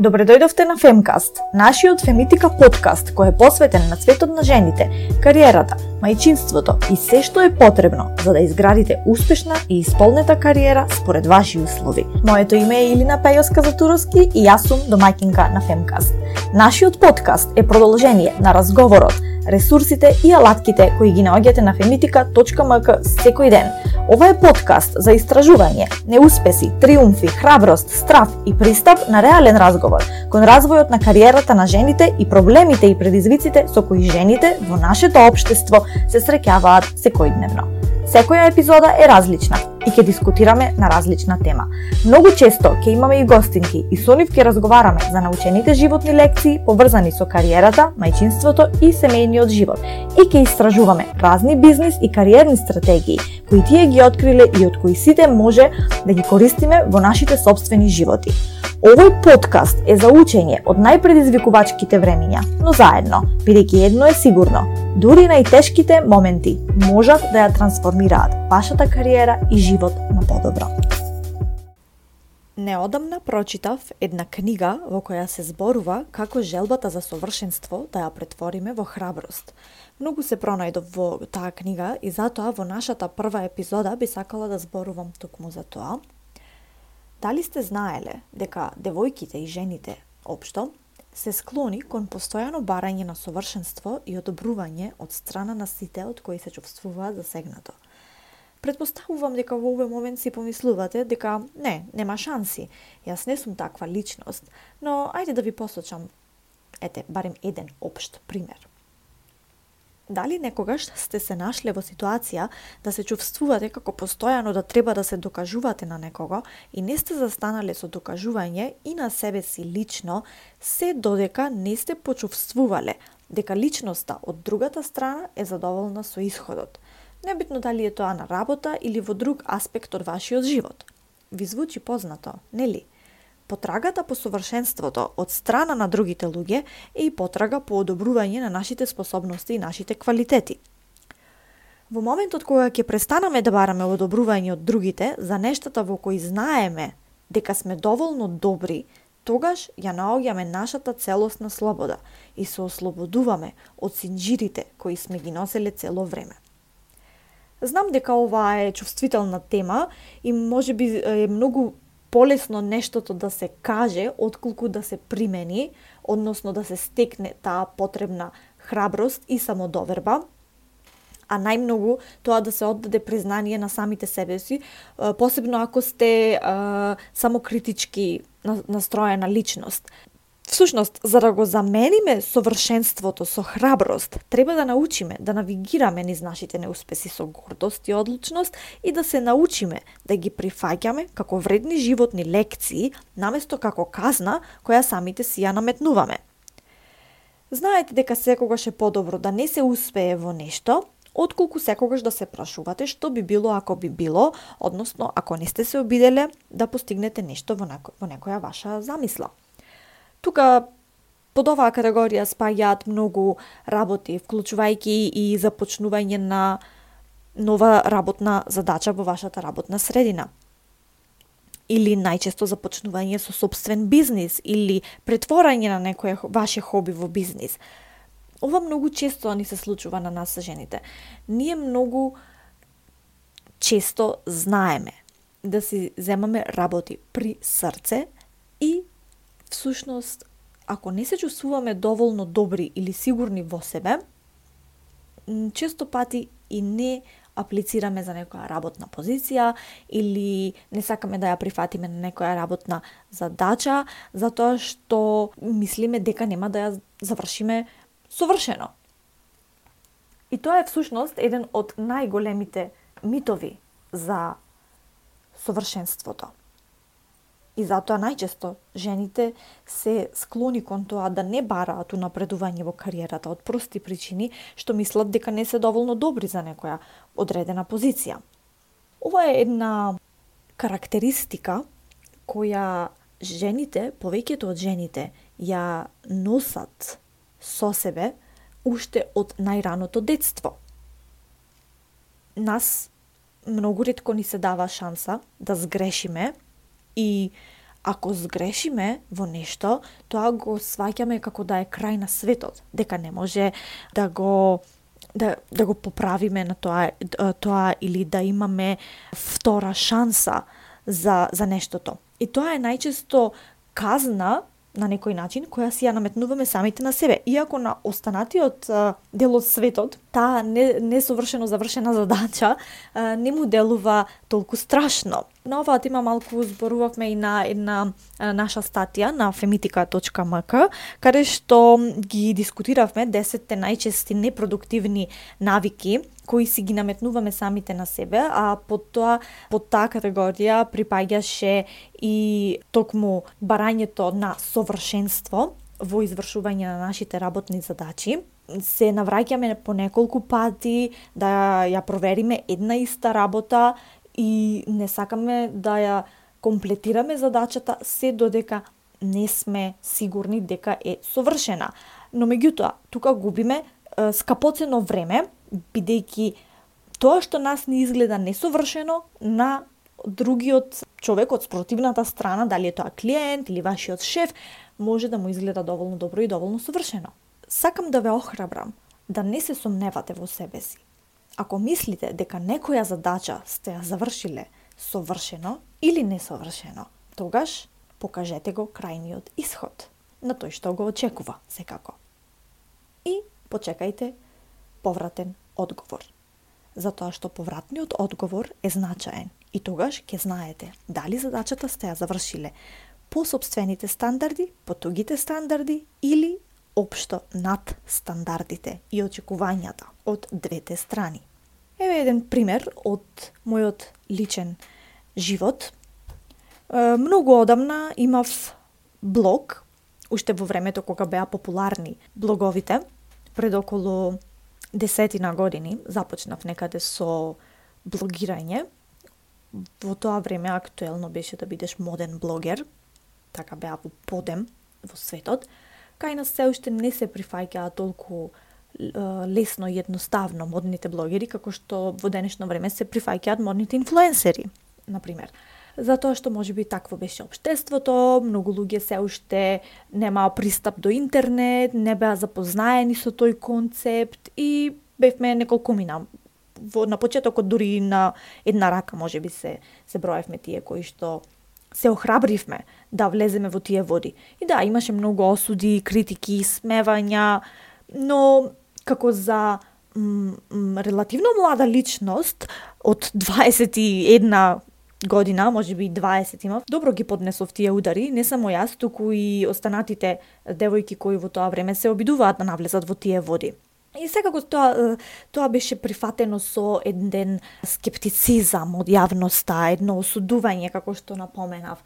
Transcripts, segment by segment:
Добре дојдовте на Femcast, нашиот фемитика подкаст кој е посветен на светот на жените, кариерата, мајчинството и се што е потребно за да изградите успешна и исполнета кариера според ваши услови. Моето име е Илина Пејоска Затуровски и јас сум домаќинка на Femcast. Нашиот подкаст е продолжение на разговорот ресурсите и алатките кои ги наоѓате на femitika.mk секој ден. Ова е подкаст за истражување, неуспеси, триумфи, храброст, страв и пристап на реален разговор кон развојот на кариерата на жените и проблемите и предизвиците со кои жените во нашето општество се среќаваат секојдневно. Секоја епизода е различна и ќе дискутираме на различна тема. Многу често ќе имаме и гостинки и со нив ќе разговараме за научените животни лекции поврзани со кариерата, мајчинството и семејниот живот и ќе истражуваме разни бизнис и кариерни стратегии кои тие ги откриле и од кои сите може да ги користиме во нашите собствени животи. Овој подкаст е за учење од најпредизвикувачките времиња, но заедно, бидејќи едно е сигурно, дури најтешките моменти можат да ја трансформираат вашата кариера и живот на подобро. Неодамна прочитав една книга во која се зборува како желбата за совршенство да ја претвориме во храброст. Многу се пронајдов во таа книга и затоа во нашата прва епизода би сакала да зборувам токму за тоа, Дали сте знаеле дека девојките и жените општо се склони кон постојано барање на совршенство и одобрување од страна на сите од кои се чувствуваат засегнато. Предпоставувам дека во овој момент си помислувате дека не, нема шанси. Јас не сум таква личност, но ајде да ви посочам ете барем еден општ пример. Дали некогаш сте се нашле во ситуација да се чувствувате како постојано да треба да се докажувате на некого и не сте застанале со докажување и на себе си лично, се додека не сте почувствувале дека личноста од другата страна е задоволна со исходот. Небитно дали е тоа на работа или во друг аспект од вашиот живот. Ви звучи познато, нели? Потрагата по совршенството од страна на другите луѓе е и потрага по одобрување на нашите способности и нашите квалитети. Во моментот кога ќе престанаме да бараме одобрување од другите за нештата во кои знаеме дека сме доволно добри, тогаш ја наоѓаме нашата целосна слобода и се ослободуваме од синџирите кои сме ги носеле цело време. Знам дека ова е чувствителна тема и може би е многу полесно нештото да се каже, отколку да се примени, односно да се стекне таа потребна храброст и самодоверба, а најмногу тоа да се оддаде признание на самите себе си, посебно ако сте самокритички настроена личност. Всушност, за да го замениме совршенството со храброст, треба да научиме да навигираме низ нашите неуспеси со гордост и одлучност и да се научиме да ги прифаќаме како вредни животни лекции, наместо како казна која самите си ја наметнуваме. Знаете дека секогаш е подобро да не се успее во нешто, отколку секогаш да се прашувате што би било ако би било, односно ако не сте се обиделе да постигнете нешто во, во некоја ваша замисла. Тука под оваа категорија спаѓаат многу работи, вклучувајќи и започнување на нова работна задача во вашата работна средина. Или најчесто започнување со собствен бизнис или претворање на некое ваше хоби во бизнис. Ова многу често ни се случува на нас жените. Ние многу често знаеме да си земаме работи при срце и всушност, ако не се чувствуваме доволно добри или сигурни во себе, често пати и не аплицираме за некоја работна позиција или не сакаме да ја прифатиме на некоја работна задача, затоа што мислиме дека нема да ја завршиме совршено. И тоа е всушност еден од најголемите митови за совршенството. И затоа најчесто жените се склони кон тоа да не бараат унапредување во кариерата од прости причини што мислат дека не се доволно добри за некоја одредена позиција. Ова е една карактеристика која жените, повеќето од жените, ја носат со себе уште од најраното детство. Нас многу ретко ни се дава шанса да сгрешиме и Ако згрешиме во нешто, тоа го сваќаме како да е крај на светот, дека не може да го да, да го поправиме на тоа, тоа или да имаме втора шанса за, за нештото. И тоа е најчесто казна на некој начин која си ја наметнуваме самите на себе. Иако на останатиот дел од светот, таа не, несовршено завршена задача не му делува толку страшно. На оваа тема малку зборувавме и на една наша статија на femitika.mk, каде што ги дискутиравме 10 најчести непродуктивни навики кои си ги наметнуваме самите на себе, а под тоа, под таа категорија припаѓаше и токму барањето на совршенство во извршување на нашите работни задачи. Се навраќаме по неколку пати да ја провериме една иста работа и не сакаме да ја комплетираме задачата се додека не сме сигурни дека е совршена. Но меѓутоа, тука губиме скапоцено време бидејќи тоа што нас не изгледа несовршено на другиот човек од спротивната страна, дали е тоа клиент или вашиот шеф, може да му изгледа доволно добро и доволно совршено. Сакам да ве охрабрам да не се сомневате во себе си. Ако мислите дека некоја задача сте ја завршиле совршено или несовршено, тогаш покажете го крајниот исход на тој што го очекува секако. И почекајте повратен одговор. Затоа што повратниот одговор е значаен и тогаш ќе знаете дали задачата сте ја завршиле по собствените стандарди, по тугите стандарди или општо над стандардите и очекувањата од двете страни. Еве еден пример од мојот личен живот. Многу одамна имав блог, уште во времето кога беа популарни блоговите, пред околу десетина години започнав некаде со блогирање. Во тоа време актуелно беше да бидеш моден блогер, така беа во подем во светот. Кај нас се уште не се прифаќаа толку лесно и едноставно модните блогери, како што во денешно време се прифаќаат модните инфлуенсери, например затоа што може би такво беше обштеството, многу луѓе се уште немаа пристап до интернет, не беа запознаени со тој концепт и бевме неколку мина. Во, на почетокот дури на една рака може би се, се броевме тие кои што се охрабривме да влеземе во тие води. И да, имаше многу осуди, критики, смевања, но како за релативно млада личност од 21 година, може би 20 имав, добро ги поднесов тие удари, не само јас, туку и останатите девојки кои во тоа време се обидуваат да навлезат во тие води. И секако тоа, тоа беше прифатено со еден скептицизам од јавноста, едно осудување, како што напоменав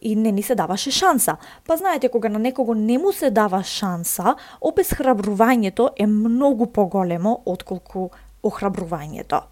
и не ни се даваше шанса. Па знаете, кога на некого не му се дава шанса, обезхрабрувањето е многу поголемо отколку охрабрувањето.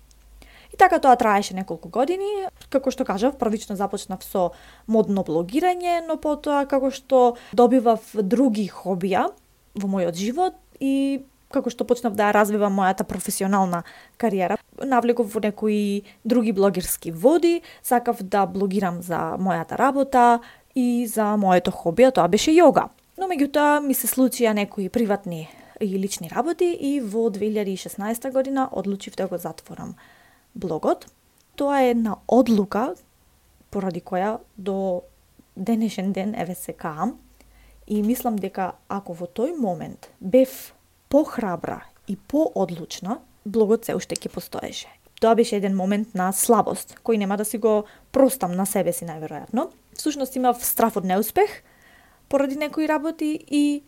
И така тоа траеше неколку години. Како што кажав, првично започнав со модно блогирање, но потоа како што добивав други хобија во мојот живот и како што почнав да развивам мојата професионална кариера, навлегов во некои други блогерски води, сакав да блогирам за мојата работа и за моето хобија, тоа беше јога. Но меѓутоа ми се случија некои приватни и лични работи и во 2016 година одлучив да го затворам блогот. Тоа е една одлука поради која до денешен ден еве се каам и мислам дека ако во тој момент бев похрабра и поодлучна, блогот се уште ќе постоеше. Тоа беше еден момент на слабост, кој нема да си го простам на себе си најверојатно. Всушност имав страф од неуспех поради некои работи и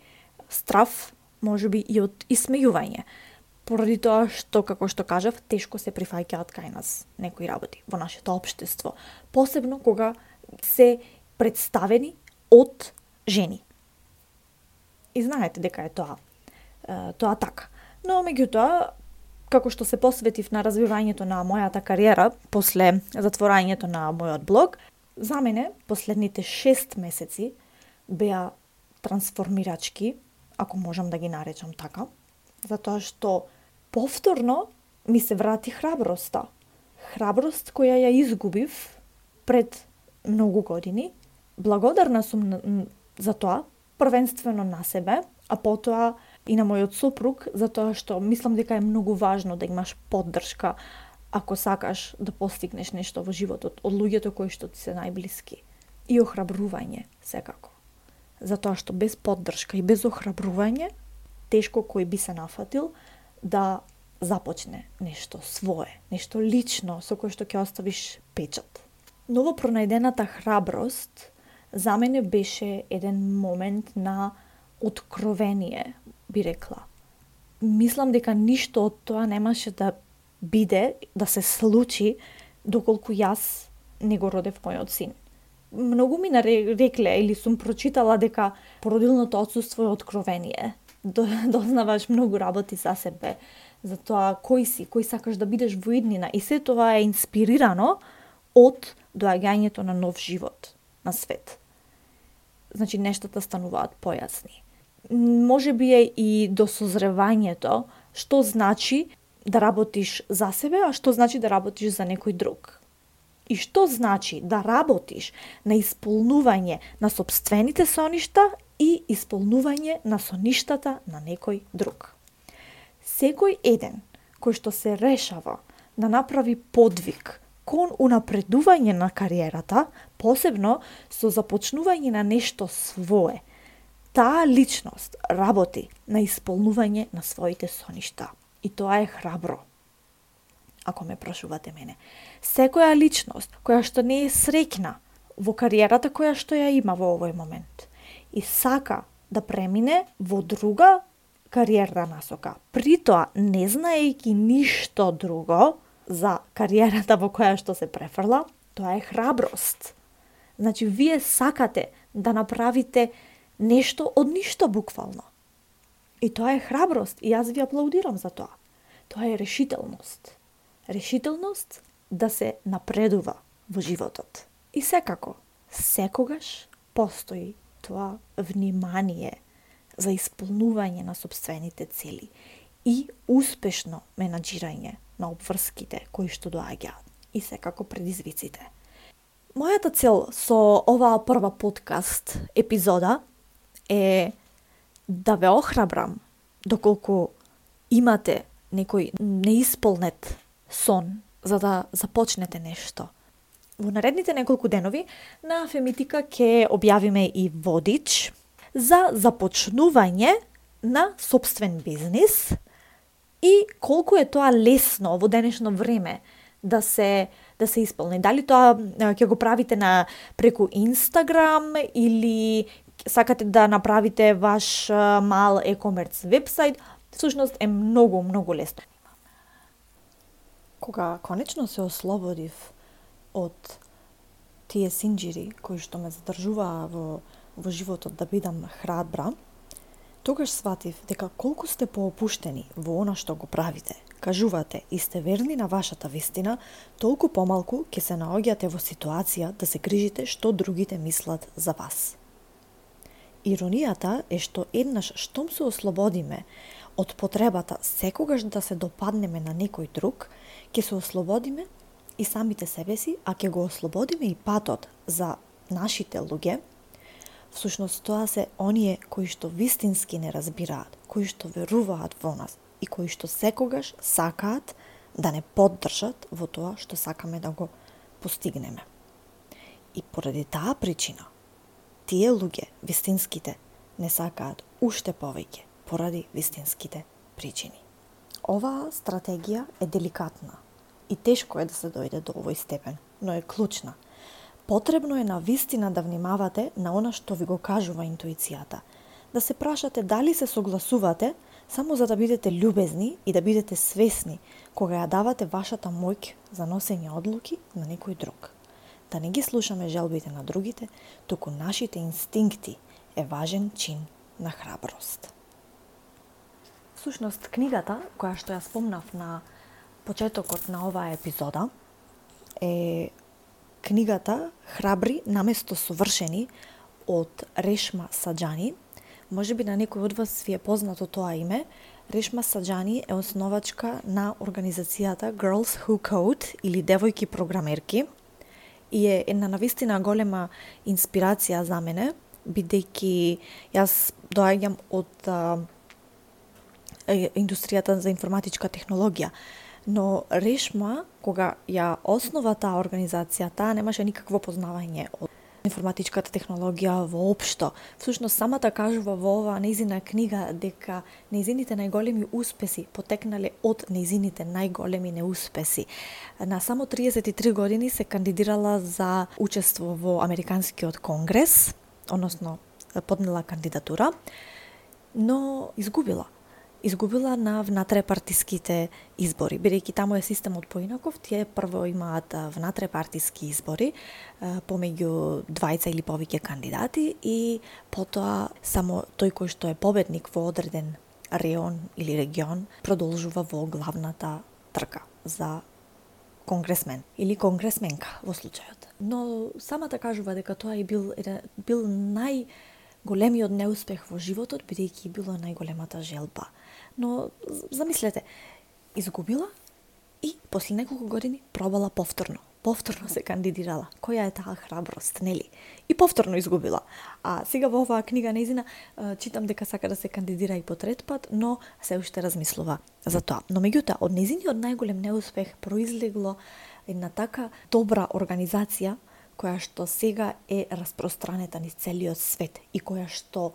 страф можеби и од исмејување поради тоа што, како што кажав, тешко се прифаќаат кај нас некои работи во нашето општество. Посебно кога се представени од жени. И знаете дека е тоа, тоа така. Но, меѓутоа, како што се посветив на развивањето на мојата кариера после затворањето на мојот блог, за мене последните 6 месеци беа трансформирачки, ако можам да ги наречам така, затоа што повторно ми се врати храброста. Храброст која ја изгубив пред многу години Благодарна сум за тоа, првенствено на себе, а потоа и на мојот сопруг, затоа што мислам дека е многу важно да имаш поддршка ако сакаш да постигнеш нешто во животот од луѓето кои што ти се најблиски. И охрабрување, секако. Затоа што без поддршка и без охрабрување, тешко кој би се нафатил да започне нешто свое, нешто лично со кое што ќе оставиш печат. Ново пронајдената храброст за мене беше еден момент на откровение, би рекла. Мислам дека ништо од тоа немаше да биде, да се случи, доколку јас не го родев мојот син. Многу ми нарекле или сум прочитала дека породилното отсутство е откровение. Дознаваш многу работи за себе, за тоа кој си, кој сакаш да бидеш во иднина. И се тоа е инспирирано од доаѓањето на нов живот на свет. Значи, нештата стануваат појасни. Може би е и до созревањето, што значи да работиш за себе, а што значи да работиш за некој друг. И што значи да работиш на исполнување на собствените соништа и исполнување на соништата на некој друг. Секој еден кој што се решава да направи подвиг кон унапредување на кариерата, посебно со започнување на нешто свое, таа личност работи на исполнување на своите соништа. И тоа е храбро. Ако ме прашувате мене. Секоја личност која што не е среќна во кариерата која што ја има во овој момент и сака да премине во друга кариерна насока. При тоа, не знаејќи ништо друго за кариерата во која што се префрла, тоа е храброст. Значи, вие сакате да направите нешто од ништо буквално. И тоа е храброст и јас ви аплаудирам за тоа. Тоа е решителност. Решителност да се напредува во животот. И секако, секогаш постои тоа внимание за исполнување на собствените цели и успешно менаџирање на обврските кои што доаѓаат и секако предизвиците. Мојата цел со оваа прва подкаст епизода е да ве охрабрам доколку имате некој неисполнет сон за да започнете нешто. Во наредните неколку денови на Фемитика ќе објавиме и водич за започнување на собствен бизнис и колку е тоа лесно во денешно време да се да се исполни. Дали тоа ќе го правите на преку Инстаграм или сакате да направите ваш мал e-commerce вебсайт, всушност е многу, многу лесно. Кога конечно се ослободив од тие синџири кои што ме задржуваа во, во животот да бидам храбра, тогаш сватив дека колку сте поопуштени во она што го правите, кажувате и сте верни на вашата вистина, толку помалку ќе се наоѓате во ситуација да се грижите што другите мислат за вас. Иронијата е што еднаш штом се ослободиме од потребата секогаш да се допаднеме на некој друг, ќе се ослободиме и самите себе си, а ќе го ослободиме и патот за нашите луѓе, всушност тоа се оние кои што вистински не разбираат, кои што веруваат во нас и кои што секогаш сакаат да не поддржат во тоа што сакаме да го постигнеме. И поради таа причина, тие луѓе, вистинските, не сакаат уште повеќе поради вистинските причини. Оваа стратегија е деликатна и тешко е да се дојде до овој степен, но е клучна. Потребно е на вистина да внимавате на она што ви го кажува интуицијата, да се прашате дали се согласувате само за да бидете љубезни и да бидете свесни кога ја давате вашата моќ за носење одлуки на некој друг да не ги слушаме желбите на другите, туку нашите инстинкти е важен чин на храброст. Сушност, книгата, која што ја спомнав на почетокот на оваа епизода, е книгата Храбри наместо совршени од Решма Саджани. Може би на некој од вас ви е познато тоа име. Решма Саджани е основачка на организацијата Girls Who Code или Девојки програмерки – и е една навистина голема инспирација за мене, бидејќи јас доаѓам од а, индустријата за информатичка технологија. Но Решма, кога ја основа таа организација, таа немаше никакво познавање од информатичката технологија воопшто. Всушност, самата кажува во оваа неизина книга дека неизините најголеми успеси потекнале од неизините најголеми неуспеси. На само 33 години се кандидирала за учество во Американскиот конгрес, односно поднела кандидатура, но изгубила изгубила на внатрепартиските избори. Бидејќи таму е системот поинаков, тие прво имаат внатрепартиски избори помеѓу двајца или повеќе кандидати и потоа само тој кој што е победник во одреден реон или регион продолжува во главната трка за конгресмен или конгресменка во случајот. Но самата кажува дека тоа е бил бил нај големиот неуспех во животот бидејќи било најголемата желба но замислете, изгубила и после неколку години пробала повторно. Повторно се кандидирала. Која е таа храброст, нели? И повторно изгубила. А сега во оваа книга неизина читам дека сака да се кандидира и по трет пат, но се уште размислува за тоа. Но меѓутоа, од неизиниот најголем неуспех произлегло една така добра организација која што сега е распространета низ целиот свет и која што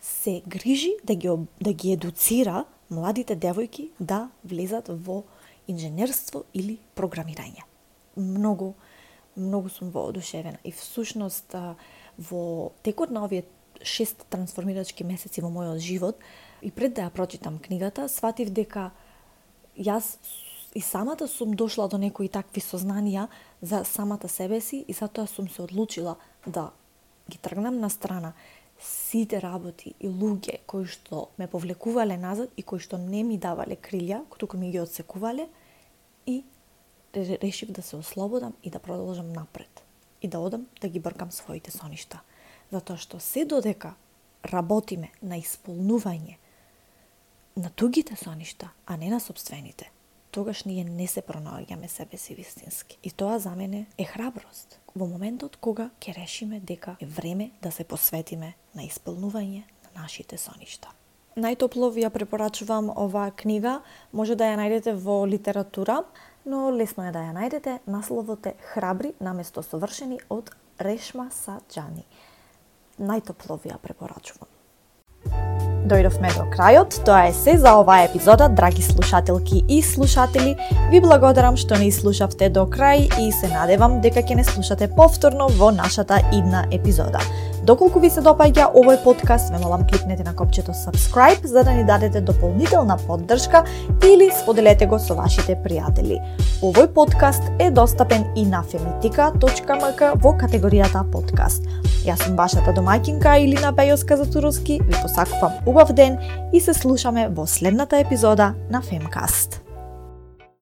се грижи да ги, да ги едуцира младите девојки да влезат во инженерство или програмирање. Многу, многу сум воодушевена и всушност во текот на овие шест трансформирачки месеци во мојот живот и пред да ја прочитам книгата, сватив дека јас и самата сум дошла до некои такви сознанија за самата себе си и затоа сум се одлучила да ги тргнам на страна сите работи и луѓе кои што ме повлекувале назад и кои што не ми давале крилја, туку ми ги одсекувале и решив да се ослободам и да продолжам напред и да одам да ги бркам своите соништа. Затоа што се додека работиме на исполнување на тугите соништа, а не на собствените, тогаш ние не се пронаоѓаме себе си вистински. И тоа за мене е храброст. Во моментот кога ќе решиме дека е време да се посветиме на исполнување на нашите соништа. Најтопло ви ја препорачувам оваа книга. Може да ја најдете во литература, но лесно е да ја најдете. Насловот е Храбри наместо совршени од Решма Саджани. Најтопло ви ја препорачувам. Дојдовме до крајот, тоа е се за оваа епизода, драги слушателки и слушатели. Ви благодарам што не слушавте до крај и се надевам дека ќе не слушате повторно во нашата идна епизода. Доколку ви се допаѓа овој подкаст, ве молам кликнете на копчето subscribe за да ни дадете дополнителна поддршка или споделете го со вашите пријатели. Овој подкаст е достапен и на femitika.mk во категоријата подкаст. Јас сум вашата домаќинка Илина Бејоска Затуровски, ви посакувам убав ден и се слушаме во следната епизода на Femcast.